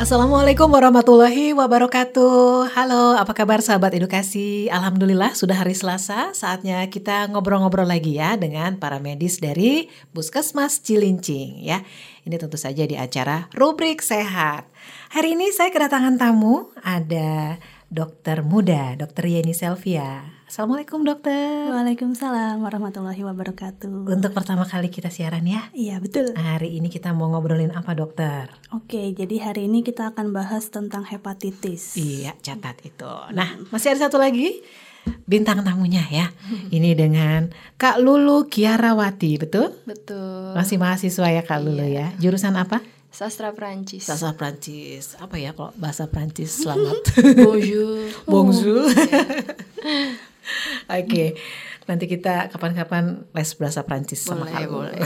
Assalamualaikum warahmatullahi wabarakatuh. Halo, apa kabar sahabat edukasi? Alhamdulillah sudah hari Selasa, saatnya kita ngobrol-ngobrol lagi ya dengan para medis dari Puskesmas Cilincing ya. Ini tentu saja di acara Rubrik Sehat. Hari ini saya kedatangan tamu, ada dokter muda, dokter Yeni Selvia. Assalamualaikum dokter. Waalaikumsalam warahmatullahi wabarakatuh. Untuk pertama kali kita siaran ya. Iya betul. Hari ini kita mau ngobrolin apa dokter? Oke, jadi hari ini kita akan bahas tentang hepatitis. Iya, catat itu. Nah, masih ada satu lagi bintang tamunya ya. Ini dengan Kak Lulu Kiarawati, betul? Betul. Masih mahasiswa ya Kak Lulu ya. Jurusan apa? Sastra Prancis. Sastra Prancis. Apa ya kalau bahasa Prancis? Selamat. Bonjour. Bonjour. Oke, nanti kita kapan-kapan les bahasa Prancis sama Boleh, boleh.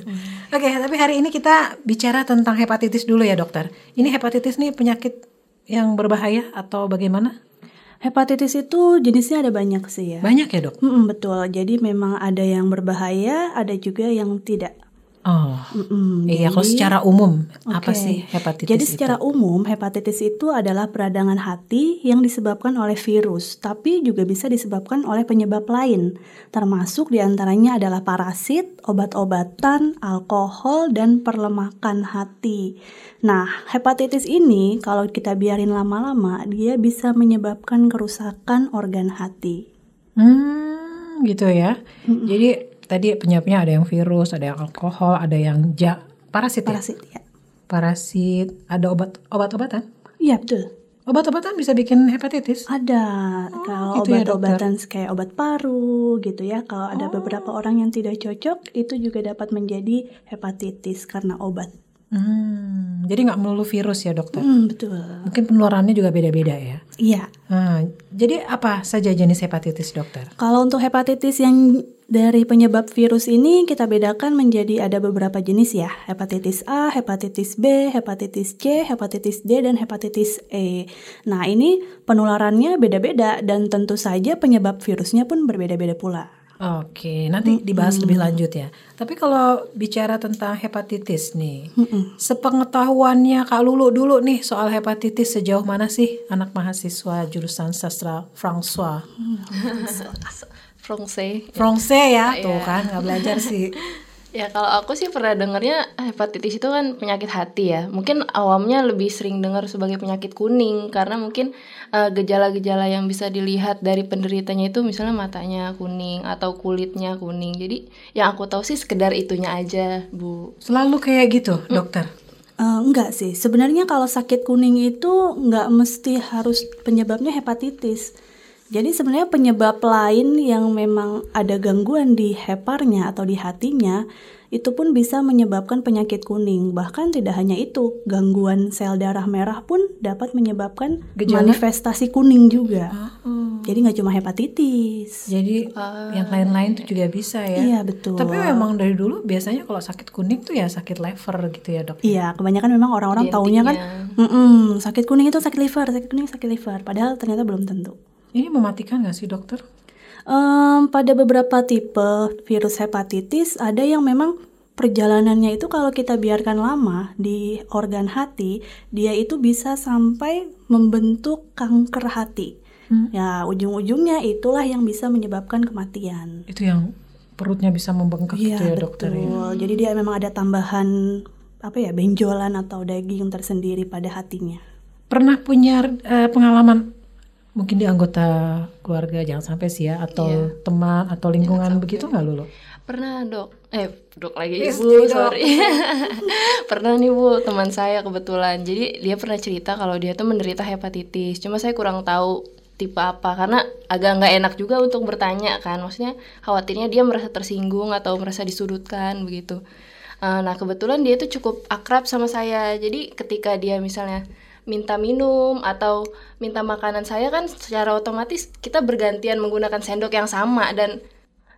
Oke, tapi hari ini kita bicara tentang hepatitis dulu ya dokter. Ini hepatitis nih penyakit yang berbahaya atau bagaimana? Hepatitis itu jenisnya ada banyak sih ya. Banyak ya dok? Mm-mm, betul. Jadi memang ada yang berbahaya, ada juga yang tidak. Oh, Mm-mm, iya. Kalau secara umum apa Oke. sih hepatitis Jadi itu? secara umum hepatitis itu adalah peradangan hati yang disebabkan oleh virus, tapi juga bisa disebabkan oleh penyebab lain, termasuk di antaranya adalah parasit, obat-obatan, alkohol, dan perlemakan hati. Nah, hepatitis ini kalau kita biarin lama-lama, dia bisa menyebabkan kerusakan organ hati. Hmm, gitu ya. Jadi tadi penyebabnya ada yang virus, ada yang alkohol, ada yang ja parasit. ya? Parasit ya. Parasit, ada obat obat-obatan. Iya betul. Obat-obatan bisa bikin hepatitis. Ada kalau gitu ya, obat-obatan kayak obat paru gitu ya. Kalau ada beberapa orang yang tidak cocok, itu juga dapat menjadi hepatitis karena obat. Hmm, jadi nggak melulu virus ya dokter. Hmm, betul. Mungkin penularannya juga beda-beda ya. Iya. Nah, jadi apa saja jenis hepatitis dokter? Kalau untuk hepatitis yang dari penyebab virus ini kita bedakan menjadi ada beberapa jenis ya. Hepatitis A, hepatitis B, hepatitis C, hepatitis D, dan hepatitis E. Nah ini penularannya beda-beda dan tentu saja penyebab virusnya pun berbeda-beda pula. Oke, nanti dibahas lebih lanjut ya. Tapi kalau bicara tentang hepatitis nih, sepengetahuannya Kak Lulu dulu nih soal hepatitis sejauh mana sih anak mahasiswa jurusan sastra François? Francais. Francais ya, Iya. tuh kan nggak belajar sih. Ya kalau aku sih pernah dengarnya hepatitis itu kan penyakit hati ya. Mungkin awamnya lebih sering dengar sebagai penyakit kuning karena mungkin eh, gejala-gejala yang bisa dilihat dari penderitanya itu misalnya matanya kuning atau kulitnya kuning. Jadi yang aku tahu sih sekedar itunya aja, Bu. Selalu kayak gitu, dokter. Eh, enggak sih, sebenarnya kalau sakit kuning itu enggak mesti harus penyebabnya hepatitis. Jadi sebenarnya penyebab lain yang memang ada gangguan di heparnya atau di hatinya itu pun bisa menyebabkan penyakit kuning. Bahkan tidak hanya itu, gangguan sel darah merah pun dapat menyebabkan Gejala? manifestasi kuning juga. Oh. Jadi nggak cuma hepatitis. Jadi yang lain-lain tuh juga bisa ya. Iya betul. Tapi memang dari dulu biasanya kalau sakit kuning tuh ya sakit liver gitu ya dok. Iya, kebanyakan memang orang-orang taunya kan, "Mm-mm, sakit kuning itu sakit liver, sakit kuning sakit liver. Padahal ternyata belum tentu. Ini mematikan nggak sih dokter? Em, pada beberapa tipe virus hepatitis ada yang memang perjalanannya itu kalau kita biarkan lama di organ hati, dia itu bisa sampai membentuk kanker hati. Ya, ujung-ujungnya itulah yang bisa menyebabkan kematian. Itu yang perutnya bisa membengkak gitu ya dokter ya. betul. Jadi dia memang ada tambahan apa ya, benjolan atau daging tersendiri pada hatinya. Pernah punya eh, pengalaman mungkin di anggota keluarga jangan sampai sih ya atau Iya. teman atau lingkungan begitu nggak lulu? Pernah dok, eh dok lagi Yes, ibu, jadi dok. sorry. pernah nih bu, teman saya kebetulan. Jadi dia pernah cerita kalau dia tuh menderita hepatitis. Cuma saya kurang tahu tipe apa karena agak nggak enak juga untuk bertanya kan. Maksudnya khawatirnya dia merasa tersinggung atau merasa disudutkan begitu. Eh, nah kebetulan dia tuh cukup akrab sama saya. Jadi ketika dia misalnya minta minum atau minta makanan saya kan secara otomatis kita bergantian menggunakan sendok yang sama dan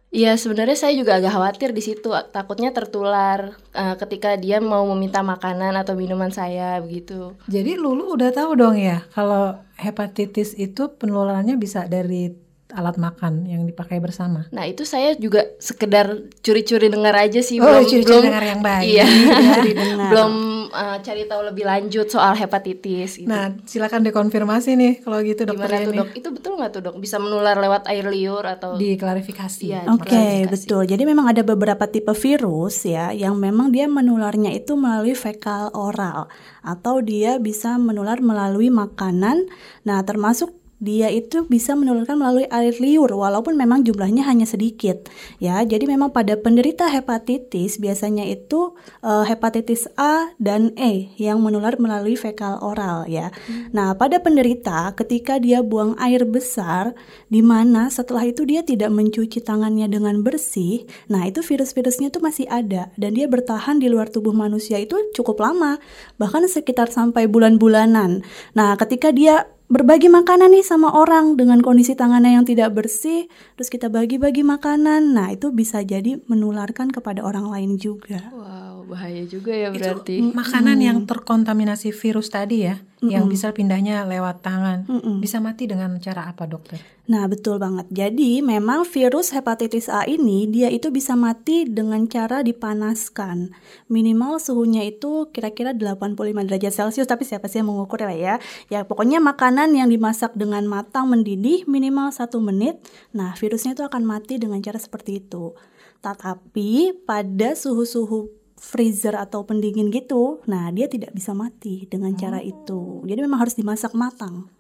Iya sebenarnya saya juga agak khawatir di situ takutnya tertular eh, ketika dia mau meminta makanan atau minuman saya begitu. Jadi Lulu udah tahu dong ya kalau hepatitis itu penularannya bisa dari alat makan yang dipakai bersama. Nah itu saya juga sekedar curi-curi dengar aja sih Oh, belum curi-curi belum dengar yang baik. Iya dengar. belum uh, cari tahu lebih lanjut soal hepatitis. Gitu. Nah, silakan dikonfirmasi nih kalau gitu dokter Gimana tuh ini. dok? Itu betul nggak tuh dok? Bisa menular lewat air liur atau? Diklarifikasi. Iya, Oke, Klarifikasi. betul. Jadi memang ada beberapa tipe virus ya yang memang dia menularnya itu melalui fekal oral atau dia bisa menular melalui makanan. Nah, termasuk dia itu bisa menularkan melalui air liur walaupun memang jumlahnya hanya sedikit ya. Jadi memang pada penderita hepatitis biasanya itu eh, hepatitis A dan E yang menular melalui fekal oral ya. Nah, pada penderita ketika dia buang air besar di mana setelah itu dia tidak mencuci tangannya dengan bersih, nah itu virus-virusnya itu masih ada dan dia bertahan di luar tubuh manusia itu cukup lama, bahkan sekitar sampai bulan-bulanan. Nah, ketika dia berbagi makanan nih sama orang dengan kondisi tangannya yang tidak bersih, terus kita bagi-bagi makanan, nah itu bisa jadi menularkan kepada orang lain juga. Wow, bahaya juga ya Itu berarti. makanan yang terkontaminasi virus tadi ya, yang bisa pindahnya lewat tangan, Mm-mm. bisa mati dengan cara apa dokter? Nah, betul banget. Jadi, memang virus hepatitis A ini dia itu bisa mati dengan cara dipanaskan. Minimal suhunya itu kira-kira 85 derajat Celcius, tapi siapa sih yang mengukur lah ya? Ya, pokoknya makanan yang dimasak dengan matang mendidih minimal satu menit. Nah, virusnya itu akan mati dengan cara seperti itu. Tetapi pada suhu-suhu freezer atau pendingin gitu, nah dia tidak bisa mati dengan cara itu. Jadi memang harus dimasak matang.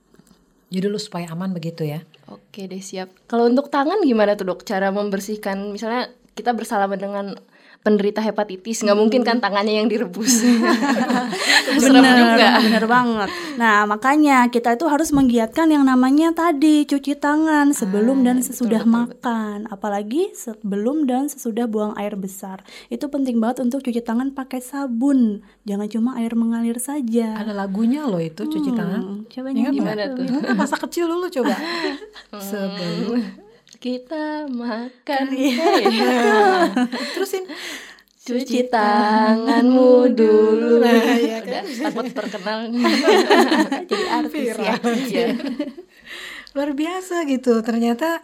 Jadi dulu supaya aman begitu ya. Oke deh siap. Kalau untuk tangan gimana tuh dok? Cara membersihkan, misalnya kita bersalaman dengan penderita hepatitis, nggak mungkin kan tangannya yang direbus. Serem juga. bener banget. Nah, makanya kita itu harus menggiatkan yang namanya tadi cuci tangan sebelum dan sesudah makan, apalagi sebelum dan sesudah buang air besar. Itu penting banget untuk cuci tangan pakai sabun, jangan cuma air mengalir saja. Ada lagunya loh itu cuci tangan. Hmm, Coba Ingat nyanyi. Gimana tuh? Masa kecil dulu coba. Sebelum Kita makan. Iya. terusin. Cuci tanganmu dulu. Nah, iya Udah takut terkenal. Jadi artis ya. Iya. Luar biasa gitu. Ternyata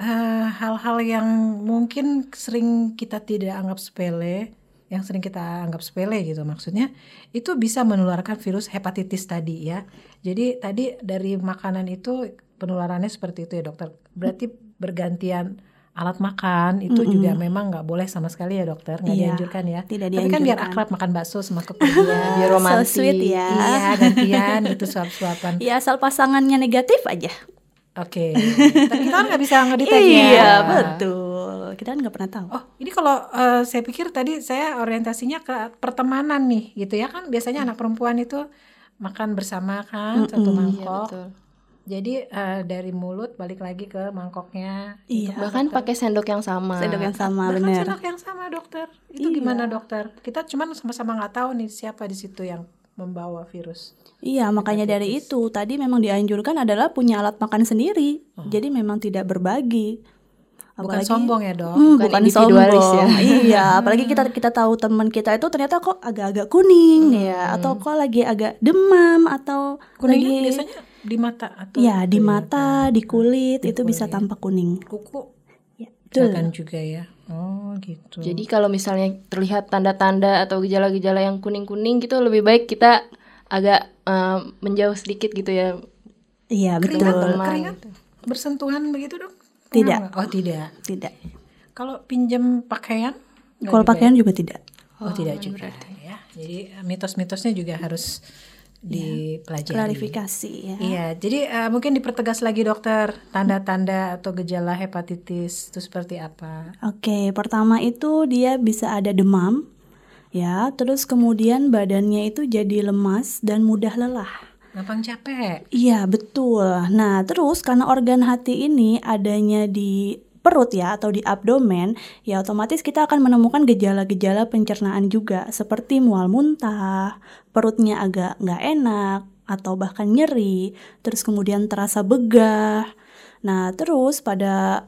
eh, hal-hal yang mungkin sering kita tidak anggap sepele, yang sering kita anggap sepele gitu maksudnya, itu bisa menularkan virus hepatitis tadi ya. Jadi tadi dari makanan itu penularannya seperti itu ya dokter. Berarti bergantian alat makan itu juga memang nggak boleh sama sekali ya dokter nggak Iya, dianjurkan ya tidak tapi kan biar dianjurkan. akrab makan bakso sama keluarga Biar romantis. So sweet ya. iya gantian gitu suap-suapan Ya asal pasangannya negatif aja. Oke, tapi kita kan nggak bisa ngedetect ya. Iya, betul. Kita kan nggak pernah tahu. Oh, ini kalau eh, saya pikir tadi saya orientasinya ke pertemanan nih, gitu ya kan biasanya anak perempuan itu makan bersama kan satu Iya mangkok. betul. Jadi eh, dari mulut balik lagi ke mangkoknya. Iya. Bahkan pakai sendok yang sama. Sendok yang sama Bahkan benar. sendok yang sama dokter. Itu gimana dokter? Kita cuman sama-sama nggak tahu nih siapa di situ yang membawa virus. Iya, makanya dari itu tadi memang dianjurkan adalah punya alat makan sendiri. Jadi memang tidak berbagi. Bukan sombong ya dok. Hmm, Bukan bukan, individualis sombong. ya. iya, apalagi kita kita tahu teman kita itu ternyata kok agak-agak kuning ya, atau kok lagi agak demam atau Kuningnya lagi biasanya di mata atau ya di mata, di kulit itu bisa tampak kuning. kuku. Ya, betul. Kelihatan juga ya. Oh gitu. Jadi kalau misalnya terlihat tanda-tanda atau gejala-gejala yang kuning-kuning gitu lebih baik kita agak eh, menjauh sedikit gitu ya. Iya, keringat, betul. teman. keringat bersentuhan begitu dok? Tidak. Oh tidak. Tidak. Kalau pinjam pakaian? Kalau pakaian juga tidak. ya? Oh, tidak juga ya. Jadi mitos-mitosnya juga harus dipelajari. Klarifikasi ya. Iya, jadi eh, mungkin dipertegas lagi dokter tanda-tanda atau gejala hepatitis itu seperti apa? Oke, pertama itu dia bisa ada demam, ya, terus kemudian badannya itu jadi lemas dan mudah lelah. Gampang capek. Iya, betul. Nah, terus karena organ hati ini adanya di perut ya atau di abdomen, ya otomatis kita akan menemukan gejala-gejala pencernaan juga seperti mual muntah, perutnya agak nggak enak atau bahkan nyeri, terus kemudian terasa begah. Nah, terus pada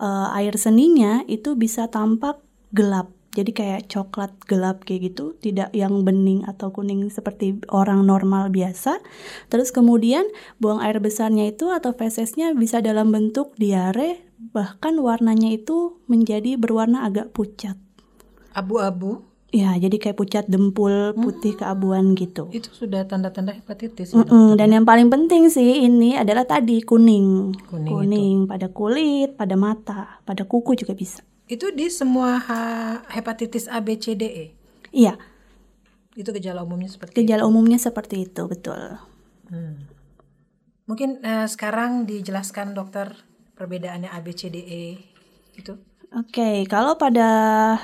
eh, air seninya itu bisa tampak gelap. Jadi kayak coklat gelap kayak gitu, tidak yang bening atau kuning seperti orang normal biasa. Terus kemudian buang air besarnya itu atau fesesnya bisa dalam bentuk diare, bahkan warnanya itu menjadi berwarna agak pucat. Abu-abu Ya, jadi kayak pucat dempul putih keabuan gitu. Itu sudah tanda-tanda hepatitis ya, Mm-mm, Dan yang paling penting sih ini adalah tadi kuning. Kuning pada kulit, pada mata, pada kuku juga bisa. Itu di semua hepatitis A, B, C, D, E. Iya, Itu gejala umumnya seperti gejala umumnya seperti itu, betul. Mungkin eh, sekarang dijelaskan dokter perbedaannya A, B, C, D, E itu. Oke, kalau pada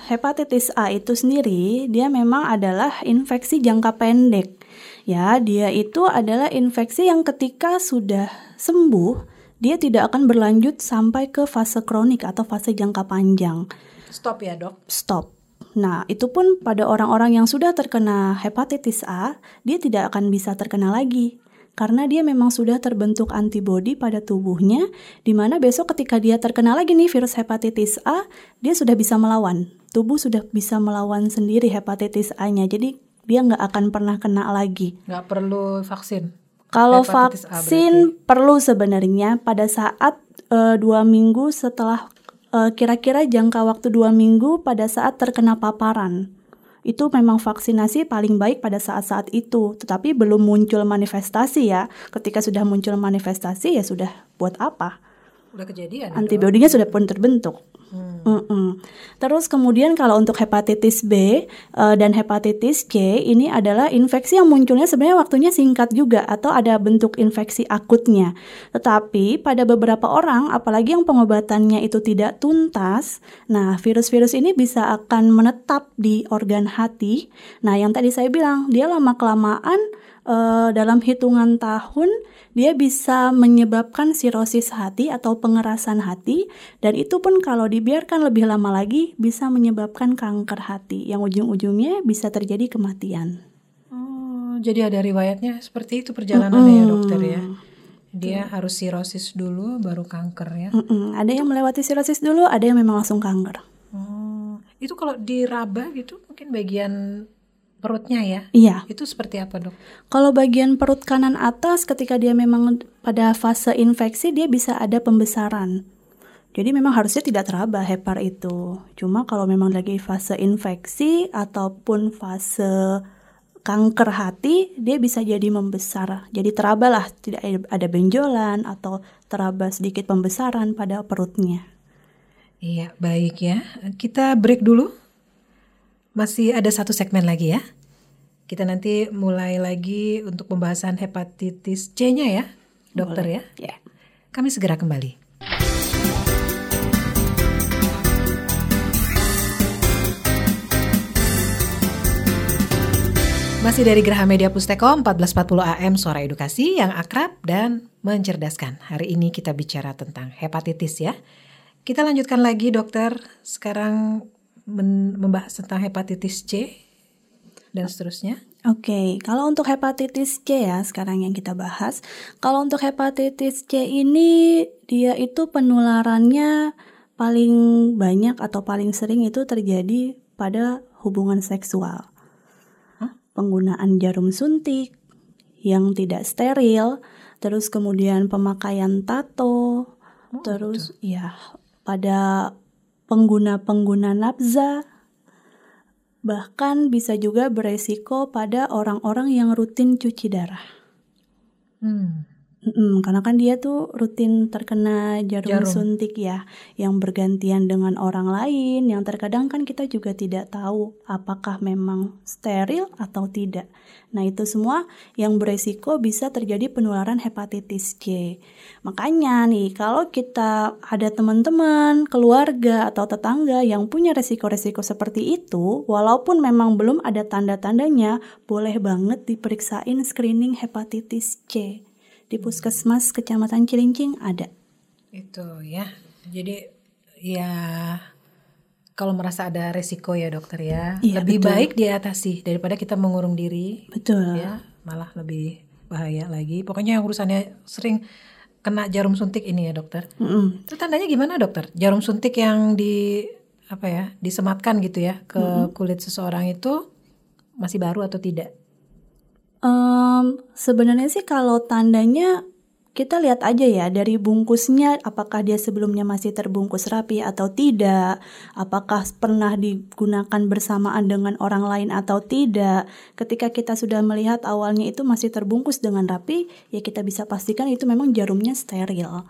hepatitis A itu sendiri, dia memang adalah infeksi jangka pendek. Ya, dia itu adalah infeksi yang ketika sudah sembuh, dia tidak akan berlanjut sampai ke fase kronik atau fase jangka panjang. Stop ya dok. Stop. Nah, itu pun pada orang-orang yang sudah terkena hepatitis A, dia tidak akan bisa terkena lagi. Karena dia memang sudah terbentuk antibodi pada tubuhnya, di mana besok ketika dia terkena lagi nih virus hepatitis A, dia sudah bisa melawan. Tubuh sudah bisa melawan sendiri hepatitis A-nya, jadi dia nggak akan pernah kena lagi. Nggak perlu vaksin. Kalau Hepatitis A vaksin perlu sebenarnya pada saat eh, dua minggu setelah eh, kira-kira jangka waktu dua minggu pada saat terkena paparan. Itu memang vaksinasi paling baik pada saat-saat itu, tetapi belum muncul manifestasi ya. Ketika sudah muncul manifestasi ya sudah buat apa? Udah kejadian. ya? Antibodinya sudah pun terbentuk. Hmm. Mm-mm. Terus kemudian kalau untuk hepatitis B eh, dan hepatitis C ini adalah infeksi yang munculnya sebenarnya waktunya singkat juga atau ada bentuk infeksi akutnya. Tetapi pada beberapa orang apalagi yang pengobatannya itu tidak tuntas, nah virus-virus ini bisa akan menetap di organ hati. Nah, yang tadi saya bilang dia lama kelamaan eh, dalam hitungan tahun dia bisa menyebabkan sirosis hati atau pengerasan hati dan itu pun kalau dibiarkan lebih lama lagi bisa menyebabkan kanker hati yang ujung-ujungnya bisa terjadi kematian. Oh, jadi ada riwayatnya seperti itu perjalanannya ya dokter ya. Dia harus sirosis dulu baru kanker ya. Mm-mm. Ada yang melewati sirosis dulu, ada yang memang langsung kanker. Oh, itu kalau diraba gitu mungkin bagian perutnya ya. Iya. Itu seperti apa dok? Kalau bagian perut kanan atas ketika dia memang pada fase infeksi dia bisa ada pembesaran. Jadi memang harusnya tidak teraba hepar itu. Cuma kalau memang lagi fase infeksi ataupun fase kanker hati, dia bisa jadi membesar. Jadi teraba lah, tidak ada benjolan atau teraba sedikit pembesaran pada perutnya. Iya baik ya. Kita break dulu. Masih ada satu segmen lagi ya. Kita nanti mulai lagi untuk pembahasan hepatitis C-nya ya, dokter ya. Ya. Kami segera kembali. Masih dari Geraha Media Pustekom 1440 AM Suara Edukasi yang akrab dan mencerdaskan. Hari ini kita bicara tentang hepatitis ya. Kita lanjutkan lagi dokter. Sekarang membahas tentang hepatitis C dan seterusnya. Oke, kalau untuk hepatitis C ya sekarang yang kita bahas. Kalau untuk hepatitis C ini dia itu penularannya paling banyak atau paling sering itu terjadi pada hubungan seksual. Penggunaan jarum suntik yang tidak steril, terus kemudian pemakaian tato, terus ya pada pengguna-pengguna nafza Bahkan bisa juga beresiko pada orang-orang yang rutin cuci darah. Hmm. Mm-mm, karena kan dia tuh rutin terkena jarum, Jarum. suntik ya, yang bergantian dengan orang lain, yang terkadang kan kita juga tidak tahu apakah memang steril atau tidak. Nah itu semua yang beresiko bisa terjadi penularan hepatitis C. Makanya nih kalau kita ada teman-teman, keluarga atau tetangga yang punya resiko-resiko seperti itu, walaupun memang belum ada tanda-tandanya, boleh banget diperiksain screening hepatitis C di puskesmas kecamatan Cilincing ada. Itu ya. Jadi ya kalau merasa ada resiko ya dokter ya, Iya, lebih betul. baik diatasi daripada kita mengurung diri Betul. ya, malah lebih bahaya lagi. Pokoknya yang urusannya sering kena jarum suntik ini ya dokter. Mm-mm. Itu tandanya gimana dokter? Jarum suntik yang di apa ya disematkan gitu ya ke kulit seseorang itu masih baru atau tidak? Em, sebenarnya sih kalau tandanya kita lihat aja ya dari bungkusnya apakah dia sebelumnya masih terbungkus rapi atau tidak, apakah pernah digunakan bersamaan dengan orang lain atau tidak. Ketika kita sudah melihat awalnya itu masih terbungkus dengan rapi, ya kita bisa pastikan itu memang jarumnya steril.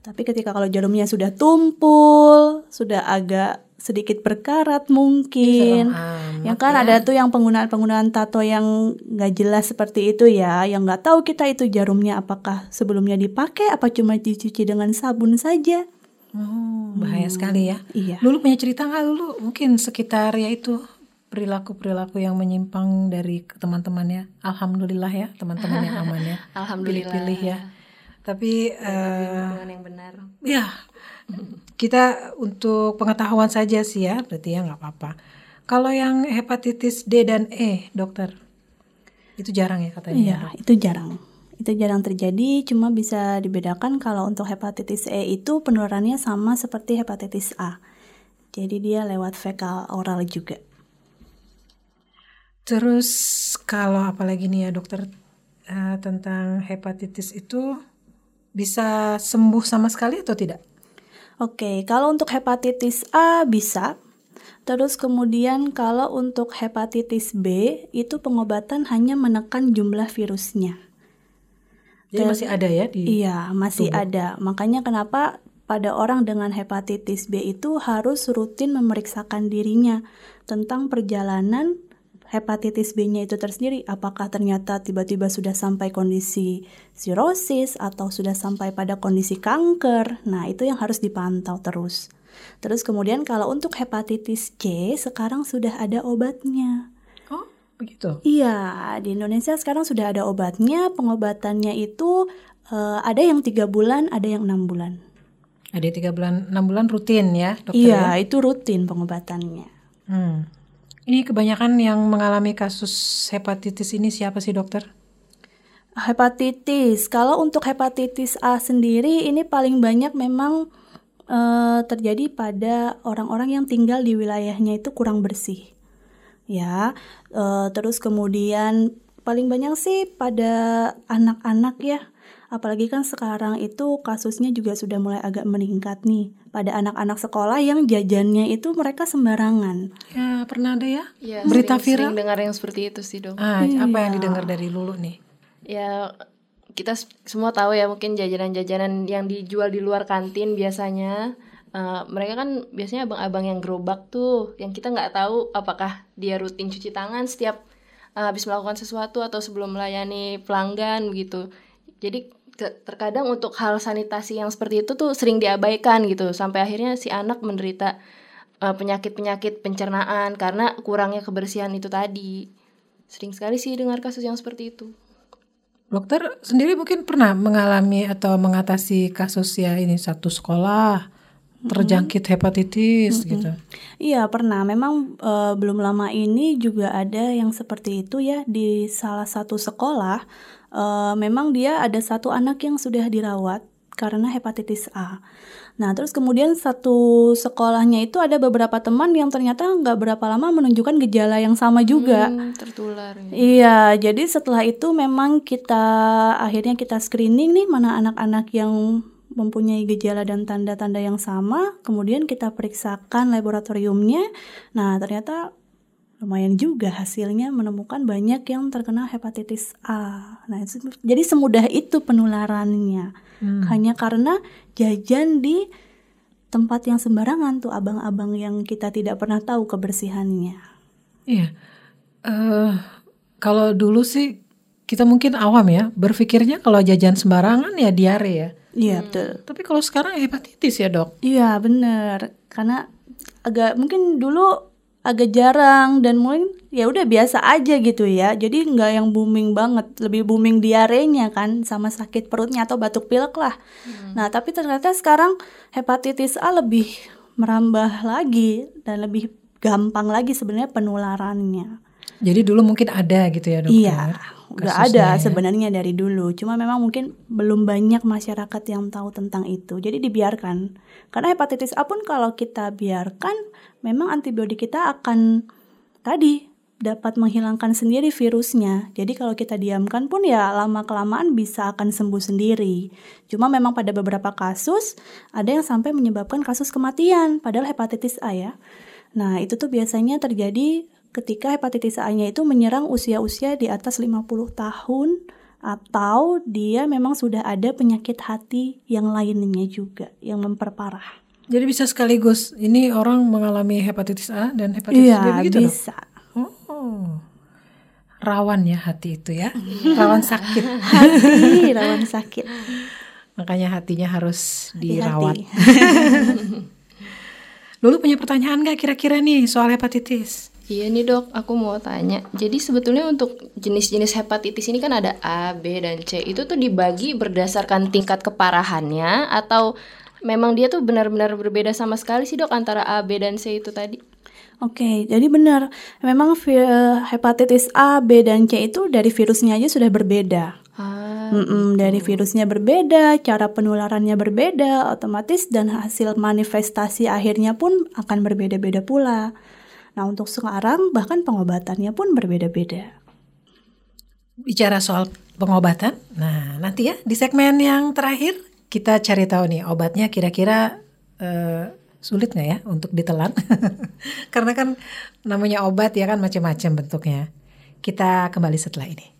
Tapi ketika kalau jarumnya sudah tumpul, sudah agak sedikit berkarat mungkin. Serem yang amat kan ya. ada tuh yang penggunaan-penggunaan tato yang nggak jelas seperti itu ya, yang nggak tahu kita itu jarumnya apakah sebelumnya dipakai apa cuma dicuci dengan sabun saja. Oh, bahaya sekali ya. Iya. Lulu punya cerita nggak Lulu? Mungkin sekitar ya itu perilaku-perilaku yang menyimpang dari teman-temannya. Alhamdulillah ya teman-teman yang aman ya. Alhamdulillah. Pilih-pilih ya. Tapi eh, yang benar. ya kita untuk pengetahuan saja sih ya, berarti ya nggak apa-apa. Kalau yang hepatitis D dan E, dokter, itu jarang ya katanya. Iya, itu jarang. Itu jarang terjadi, cuma bisa dibedakan kalau untuk hepatitis E itu penularannya sama seperti hepatitis A. Jadi dia lewat fekal oral juga. Terus kalau apalagi nih ya dokter eh, tentang hepatitis itu bisa sembuh sama sekali atau tidak? Oke, kalau untuk hepatitis A bisa. Terus kemudian kalau untuk hepatitis B itu pengobatan hanya menekan jumlah virusnya. Jadi masih ada ya di Iya, masih ada. Makanya kenapa pada orang dengan hepatitis B itu harus rutin memeriksakan dirinya tentang perjalanan hepatitis B-nya itu tersendiri. Apakah ternyata tiba-tiba sudah sampai kondisi sirosis atau sudah sampai pada kondisi kanker. Nah, itu yang harus dipantau terus. Terus kemudian kalau untuk hepatitis C sekarang sudah ada obatnya. Oh, begitu. Iya, di Indonesia sekarang sudah ada obatnya. Pengobatannya itu eh, ada yang tiga bulan, ada yang enam bulan. Ada tiga bulan, enam bulan rutin ya dokter Iya, ya? itu rutin pengobatannya. Hmm. Ini kebanyakan yang mengalami kasus hepatitis ini siapa sih dokter? Hepatitis, kalau untuk hepatitis A sendiri ini paling banyak memang eh, terjadi pada orang-orang yang tinggal di wilayahnya itu kurang bersih. Ya, eh, terus kemudian paling banyak sih pada anak-anak ya. Apalagi kan sekarang itu kasusnya juga sudah mulai agak meningkat nih pada anak-anak sekolah yang jajannya itu mereka sembarangan. Ya pernah ada ya? Ya, Berita sering, viral? sering dengar yang seperti itu sih dong. Ah, apa yang didengar dari Lulu nih? Ya kita semua tahu ya mungkin jajanan-jajanan yang dijual di luar kantin biasanya eh, mereka kan biasanya abang-abang yang gerobak tuh yang kita nggak tahu apakah dia rutin cuci tangan setiap eh, habis melakukan sesuatu atau sebelum melayani pelanggan begitu. Jadi terkadang untuk hal sanitasi yang seperti itu tuh sering diabaikan gitu sampai akhirnya si anak menderita eh, penyakit-penyakit pencernaan karena kurangnya kebersihan itu tadi. Sering sekali sih dengar kasus yang seperti itu. Dokter sendiri mungkin pernah mengalami atau mengatasi kasus ya ini satu sekolah terjangkit hepatitis gitu. Iya pernah. Memang eh, belum lama ini juga ada yang seperti itu ya di salah satu sekolah. eh, memang dia ada satu anak yang sudah dirawat karena hepatitis A. Nah terus kemudian satu sekolahnya itu ada beberapa teman yang ternyata nggak berapa lama menunjukkan gejala yang sama juga. Hmm, tertular ya. Iya, jadi setelah itu memang kita akhirnya kita screening nih mana anak-anak yang mempunyai gejala dan tanda-tanda yang sama, kemudian kita periksakan laboratoriumnya. Nah, ternyata lumayan juga hasilnya menemukan banyak yang terkena hepatitis A. Nah, itu- jadi semudah itu penularannya. Hmm. Hanya karena jajan di tempat yang sembarangan tuh abang-abang yang kita tidak pernah tahu kebersihannya. Iya. Eh kalau dulu sih kita mungkin awam ya, berpikirnya kalau jajan sembarangan ya diare ya. Iya, betul. Tapi kalau sekarang hepatitis ya, Dok. Iya bener karena agak mungkin dulu agak jarang dan mungkin ya udah biasa aja gitu ya jadi nggak yang booming banget lebih booming diarenya kan sama sakit perutnya atau batuk pilek lah nah tapi ternyata sekarang hepatitis A lebih merambah lagi dan lebih gampang lagi sebenarnya penularannya Jadi dulu mungkin ada gitu ya, Dokter. Iya, udah ada ya. sebenarnya dari dulu. Cuma memang mungkin belum banyak masyarakat yang tahu tentang itu. Jadi dibiarkan. Karena hepatitis A pun kalau kita biarkan, memang antibiotik kita akan tadi dapat menghilangkan sendiri virusnya. Jadi kalau kita diamkan pun ya lama kelamaan bisa akan sembuh sendiri. Cuma memang pada beberapa kasus ada yang sampai menyebabkan kasus kematian padahal hepatitis A ya. Nah, itu tuh biasanya terjadi ketika hepatitis A-nya itu menyerang usia-usia di atas 50 tahun atau dia memang sudah ada penyakit hati yang lainnya juga yang memperparah. Jadi bisa sekaligus ini orang mengalami hepatitis A dan hepatitis iya, B begitu bisa. dok? Oh, rawan ya hati itu ya, rawan sakit. Hati rawan sakit. Makanya hatinya harus Hati-hati. dirawat. Dulu punya pertanyaan nggak kira-kira nih soal hepatitis? Iya nih dok, aku mau tanya. Jadi sebetulnya untuk jenis-jenis hepatitis ini kan ada A, B, dan C. Itu tuh dibagi berdasarkan tingkat keparahannya atau memang dia tuh benar-benar berbeda sama sekali sih dok antara A, B, dan C itu tadi? Oke, jadi benar. Memang vi- hepatitis A, B, dan C itu dari virusnya aja sudah berbeda. Ah, Mm-mm, dari virusnya berbeda, cara penularannya berbeda, otomatis dan hasil manifestasi akhirnya pun akan berbeda-beda pula. Nah, untuk sekarang bahkan pengobatannya pun berbeda-beda. Bicara soal pengobatan, nah nanti ya di segmen yang terakhir kita cari tahu nih obatnya kira-kira eh, sulit nggak ya untuk ditelan? Karena kan namanya obat ya kan macam-macam bentuknya. Kita kembali setelah ini.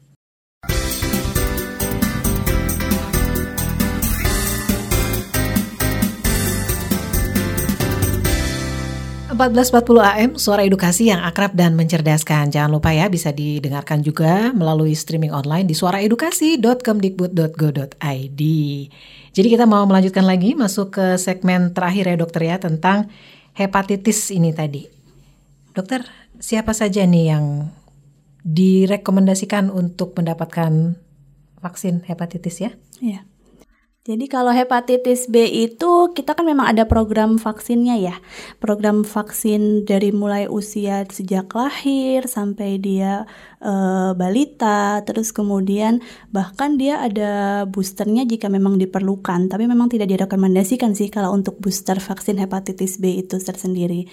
1440 AM, suara edukasi yang akrab dan mencerdaskan. Jangan lupa ya, bisa didengarkan juga melalui streaming online di suaraedukasi.kemdikbud.go.id. Jadi kita mau melanjutkan lagi, masuk ke segmen terakhir ya dokter ya, tentang hepatitis ini tadi. Dokter, siapa saja nih yang direkomendasikan untuk mendapatkan vaksin hepatitis ya? Ya. Jadi kalau hepatitis B itu kita kan memang ada program vaksinnya ya. Program vaksin dari mulai usia sejak lahir sampai dia eh, balita, terus kemudian bahkan dia ada boosternya jika memang diperlukan. Tapi memang tidak direkomendasikan sih kalau untuk booster vaksin hepatitis B itu tersendiri.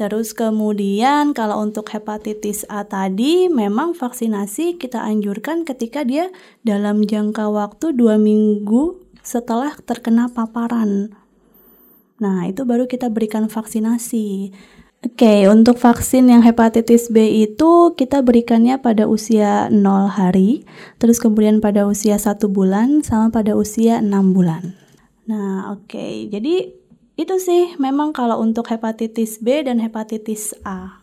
Terus kemudian kalau untuk hepatitis A tadi memang vaksinasi kita anjurkan ketika dia dalam jangka waktu dua minggu setelah terkena paparan. Nah, itu baru kita berikan vaksinasi. Oke, untuk vaksin yang hepatitis B itu kita berikannya pada usia 0 hari, terus kemudian pada usia 1 bulan, sama pada usia 6 bulan. Nah, oke. Jadi itu sih memang kalau untuk hepatitis B dan hepatitis A.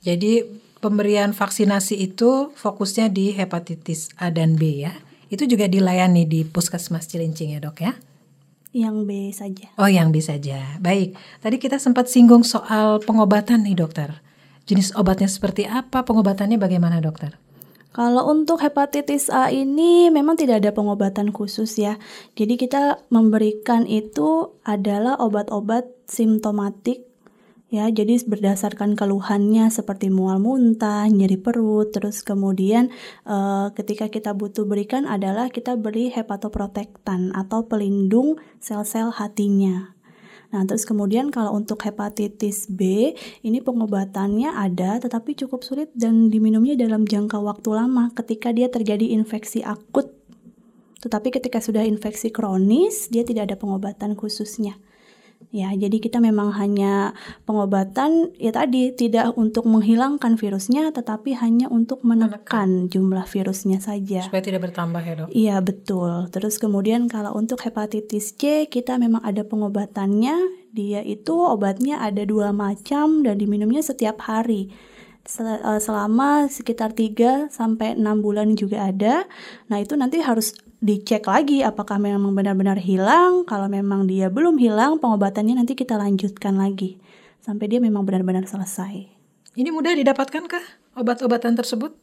Jadi pemberian vaksinasi itu fokusnya di hepatitis A dan B ya. Itu juga dilayani di Puskesmas Cilincing ya dok ya? Yang B saja. Oh yang B saja. Baik, tadi kita sempat singgung soal pengobatan nih dokter. Jenis obatnya seperti apa, pengobatannya bagaimana dokter? Kalau untuk hepatitis A ini memang tidak ada pengobatan khusus ya. Jadi kita memberikan itu adalah obat-obat simptomatik ya. Jadi berdasarkan keluhannya seperti mual muntah, nyeri perut, terus kemudian eh, ketika kita butuh berikan adalah kita beri hepatoprotektan atau pelindung sel-sel hatinya. Nah, terus kemudian kalau untuk hepatitis B, ini pengobatannya ada tetapi cukup sulit dan diminumnya dalam jangka waktu lama ketika dia terjadi infeksi akut. Tetapi ketika sudah infeksi kronis, dia tidak ada pengobatan khususnya. Ya, jadi kita memang hanya pengobatan ya tadi tidak untuk menghilangkan virusnya tetapi hanya untuk menekan jumlah virusnya saja. Supaya tidak bertambah ya dok? Iya betul. Terus kemudian kalau untuk hepatitis C kita memang ada pengobatannya. Dia itu obatnya ada dua macam dan diminumnya setiap hari. Eh, Selama sekitar 3 sampai 6 bulan juga ada. Nah, itu nanti harus dicek lagi apakah memang benar-benar hilang. Kalau memang dia belum hilang, pengobatannya nanti kita lanjutkan lagi sampai dia memang benar-benar selesai. Ini mudah didapatkankah obat-obatan tersebut?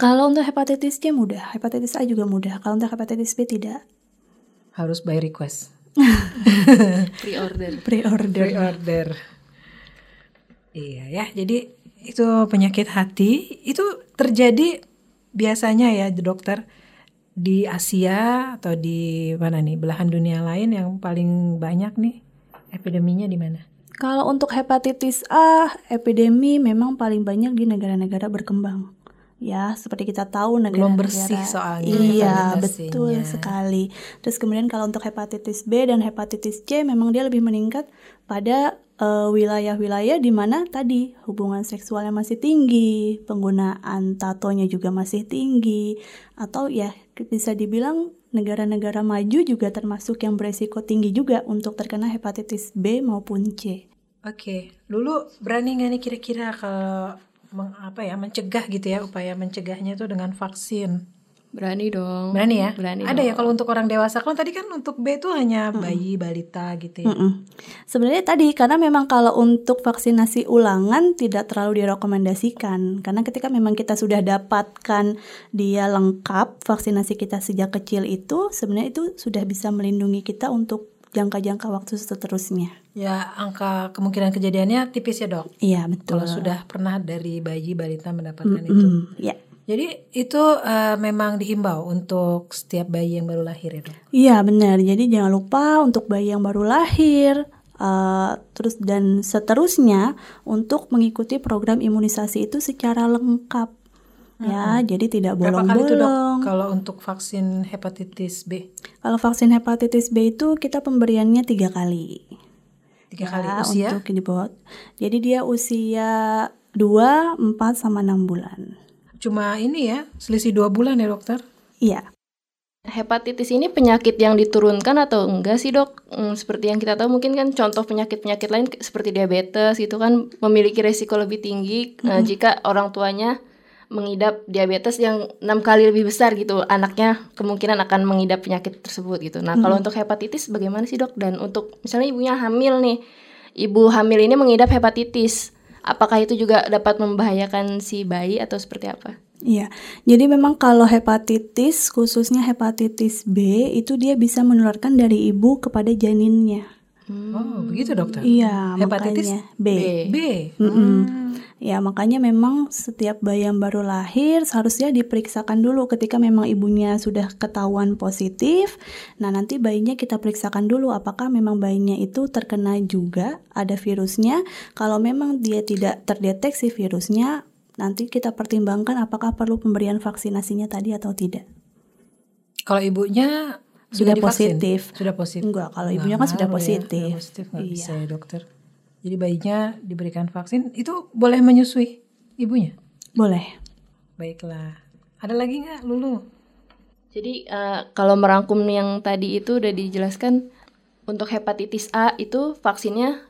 Kalau untuk hepatitis C mudah, hepatitis A juga mudah. Kalau untuk hepatitis B tidak. Harus by request. pre-order. Pre-order. Pre-order. Iya ya, jadi itu penyakit hati itu terjadi biasanya ya dokter di Asia atau di mana nih belahan dunia lain yang paling banyak nih epideminya di mana? Kalau untuk hepatitis A, epidemi memang paling banyak di negara-negara berkembang. Ya, seperti kita tahu negara Belum bersih soalnya Iya, betul sekali. Terus kemudian kalau untuk hepatitis B dan hepatitis C memang dia lebih meningkat pada eh, wilayah-wilayah di mana tadi hubungan seksualnya masih tinggi, penggunaan tatonya juga masih tinggi, atau ya bisa dibilang negara-negara maju juga termasuk yang beresiko tinggi juga untuk terkena hepatitis B maupun C. Oke, dulu berani nggak nih kira-kira kalau meng- apa ya mencegah gitu ya upaya mencegahnya itu dengan vaksin? Berani dong. Berani ya? Berani Ada dong. ya kalau untuk orang dewasa. Kalau tadi kan untuk B itu hanya bayi, balita gitu ya. Mm-mm. Sebenarnya tadi karena memang kalau untuk vaksinasi ulangan tidak terlalu direkomendasikan karena ketika memang kita sudah dapatkan dia lengkap vaksinasi kita sejak kecil itu sebenarnya itu sudah bisa melindungi kita untuk jangka-jangka waktu seterusnya. Ya angka kemungkinan kejadiannya tipis ya dok. Iya betul. Kalau sudah pernah dari bayi, balita mendapatkan itu. Mm, ya. Jadi itu eh, memang dihimbau untuk setiap bayi yang baru lahir ya dok. Iya benar. Jadi jangan lupa untuk bayi yang baru lahir, eh, terus dan seterusnya untuk mengikuti program imunisasi itu secara lengkap. Ya, jadi tidak itu bolong-bolong. kalau untuk vaksin hepatitis B? Kalau vaksin hepatitis B itu kita pemberiannya tiga kali. Tiga Ya, kali usia? untuk di bawah. Jadi dia usia 2, 4 sama 6 bulan. Cuma ini ya, selisih dua bulan ya dokter? Iya. Hepatitis ini penyakit yang diturunkan atau enggak sih dok? Hmm, seperti yang kita tahu mungkin kan contoh penyakit-penyakit lain seperti diabetes itu kan memiliki resiko lebih tinggi eh, jika orang tuanya mengidap diabetes yang enam kali lebih besar gitu anaknya kemungkinan akan mengidap penyakit tersebut gitu. Nah kalau untuk hepatitis bagaimana sih dok? Dan untuk misalnya ibunya hamil nih, ibu hamil ini mengidap hepatitis, apakah itu juga dapat membahayakan si bayi atau seperti apa? Iya, jadi memang kalau hepatitis, khususnya hepatitis B, itu dia bisa menularkan dari ibu kepada janinnya. Oh begitu dokter? Iya, Hepatitis makanya B. B. Mm-mm. Ya, makanya memang setiap bayi yang baru lahir seharusnya diperiksakan dulu ketika memang ibunya sudah ketahuan positif. Nah, nanti bayinya kita periksakan dulu apakah memang bayinya itu terkena juga ada virusnya. Kalau memang dia tidak terdeteksi virusnya, nanti kita pertimbangkan apakah perlu pemberian vaksinasinya tadi atau tidak. Kalau ibunya Sudah positif. Sudah positif. Enggak, kalau Nggak ibunya kan sudah ya, positif. sudah positif nggak Iya. bisa ya dokter. Jadi bayinya diberikan vaksin itu boleh menyusui ibunya. Boleh. Baiklah. Ada lagi nggak Lulu? Jadi eh, kalau merangkum yang tadi itu udah dijelaskan untuk hepatitis A itu vaksinnya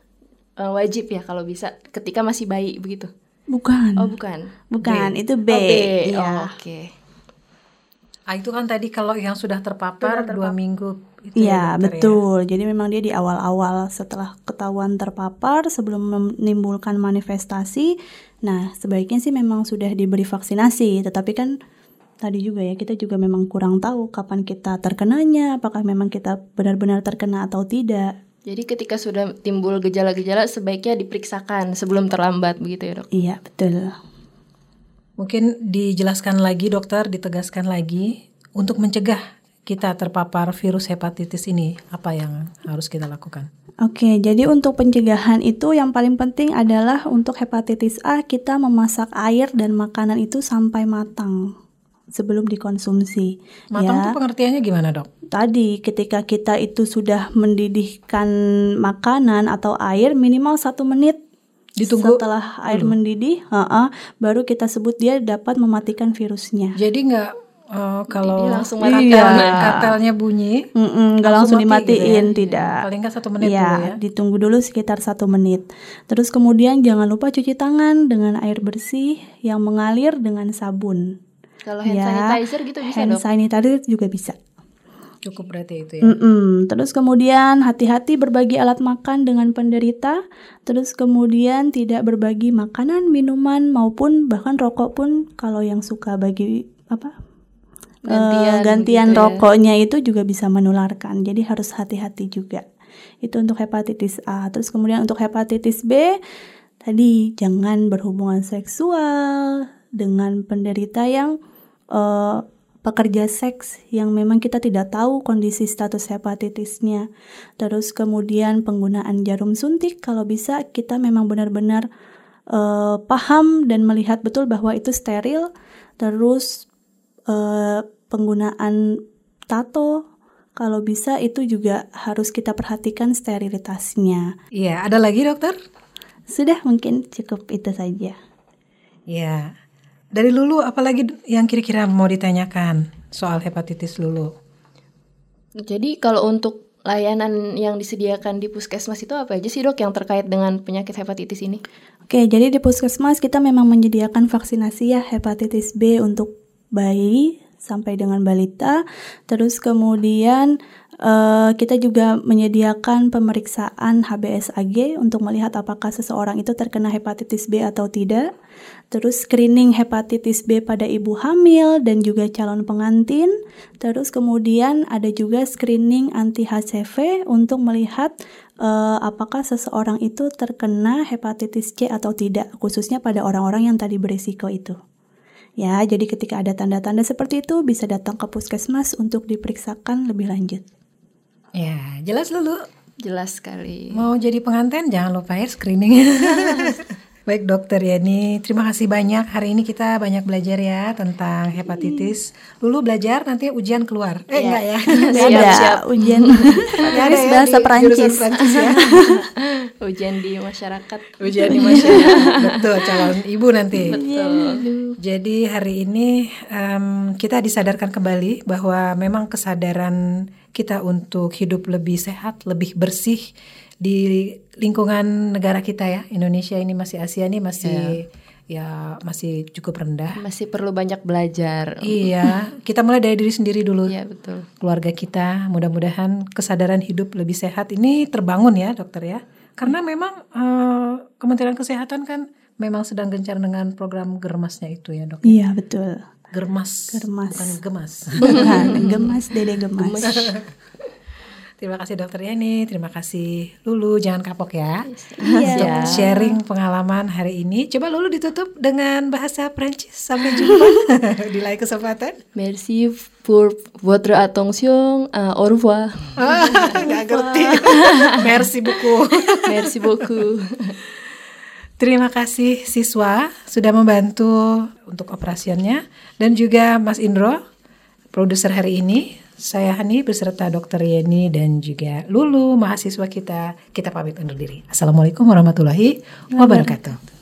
eh, wajib ya kalau bisa ketika masih bayi begitu. Bukan. Oh bukan. Bukan, itu B. Oh, B. Iya. Oh, Oke. Ah itu kan tadi kalau yang sudah terpapar dua minggu itu ya, Iya, dokter, betul. Jadi memang dia di awal-awal setelah ketahuan terpapar sebelum menimbulkan manifestasi, nah sebaiknya sih memang sudah diberi vaksinasi. Tetapi kan tadi juga ya kita juga memang kurang tahu kapan kita terkenanya, apakah memang kita benar-benar terkena atau tidak. Jadi ketika sudah timbul gejala-gejala sebaiknya diperiksakan sebelum terlambat begitu ya dok. Iya, betul. Mungkin dijelaskan lagi dokter, ditegaskan lagi untuk mencegah kita terpapar virus hepatitis ini apa yang harus kita lakukan? Oke, jadi untuk pencegahan itu yang paling penting adalah untuk hepatitis A kita memasak air dan makanan itu sampai matang sebelum dikonsumsi. Matang ya. tuh pengertiannya gimana dok? Tadi ketika kita itu sudah mendidihkan makanan atau air minimal satu menit Ditunggu setelah air mendidih, ha-ha, baru kita sebut dia dapat mematikan virusnya. Jadi nggak eh, kalau Jadi langsung katel, Iya. katelnya bunyi, nggak langsung, mati gitu ya? dimatiin, tidak. paling nggak satu menit Iya, dulu ya. ditunggu dulu sekitar satu menit. Terus kemudian jangan lupa cuci tangan dengan air bersih yang mengalir dengan sabun. Kalau hand Ya, sanitizer gitu bisa Hand dok. sanitizer juga bisa. Cukup berarti itu ya. Mm-mm. Terus kemudian hati-hati berbagi alat makan dengan penderita. Terus kemudian tidak berbagi makanan, minuman maupun bahkan rokok pun kalau yang suka bagi apa eh, Gantian gantian gitu ya. rokoknya itu juga bisa menularkan. Jadi harus hati-hati juga. Itu untuk hepatitis A. Terus kemudian untuk hepatitis B tadi jangan berhubungan seksual dengan penderita yang eh, pekerja seks yang memang kita tidak tahu kondisi status hepatitisnya. Terus kemudian penggunaan jarum suntik kalau bisa kita memang benar-benar uh, paham dan melihat betul bahwa itu steril. Terus uh, penggunaan tato kalau bisa itu juga harus kita perhatikan sterilitasnya. Iya, ada lagi dokter? Sudah mungkin cukup itu saja. Iya. Dari Lulu apalagi yang kira-kira mau ditanyakan soal hepatitis Lulu? Jadi kalau untuk layanan yang disediakan di puskesmas itu apa aja sih dok yang terkait dengan penyakit hepatitis ini? Oke, jadi di puskesmas kita memang menyediakan vaksinasi ya hepatitis B untuk bayi sampai dengan balita. Terus kemudian uh, kita juga menyediakan pemeriksaan HBsAg untuk melihat apakah seseorang itu terkena hepatitis B atau tidak. Terus screening hepatitis B pada ibu hamil dan juga calon pengantin. Terus kemudian ada juga screening anti HCV untuk melihat uh, apakah seseorang itu terkena hepatitis C atau tidak, khususnya pada orang-orang yang tadi berisiko itu. Ya, jadi ketika ada tanda-tanda seperti itu bisa datang ke puskesmas untuk diperiksakan lebih lanjut. Ya, jelas dulu. Jelas sekali. Mau jadi pengantin jangan lupa ya screening. Baik dokter Yani, terima kasih banyak. Hari ini kita banyak belajar ya tentang hepatitis. Dulu belajar nanti ujian keluar. Eh ya. enggak ya? siap, siap. ujian Ada ya, bahasa Perancis. Perancis ya. ujian di masyarakat. Ujian di masyarakat. Betul, calon ibu nanti. Betul. Jadi hari ini um, kita disadarkan kembali bahwa memang kesadaran kita untuk hidup lebih sehat, lebih bersih di lingkungan negara kita ya. Indonesia ini masih Asia ini masih yeah. ya masih cukup rendah. Masih perlu banyak belajar. Iya. Kita mulai dari diri sendiri dulu. Ya betul. Keluarga kita mudah-mudahan kesadaran hidup lebih sehat. Ini terbangun ya dokter ya. Karena memang uh, Kementerian Kesehatan kan memang sedang gencar dengan program germasnya itu ya dok iya betul. Germas germas. bukan gemas. Bukan gemas dede gemas, gemas. Terima kasih dokter Yani, terima kasih Lulu, jangan kapok ya. Iya. Sharing pengalaman hari ini. Coba Lulu ditutup dengan bahasa Prancis. Sampai jumpa di lain kesempatan. Merci pour votre attention. Uh, au revoir. Gak ngerti. Merci beaucoup. Merci beaucoup. Terima kasih siswa sudah membantu untuk operasiannya dan juga Mas Indro, produser hari ini saya Hani beserta Dr. Yeni dan juga Lulu mahasiswa kita. Kita pamit undur diri. Assalamualaikum warahmatullahi wabarakatuh.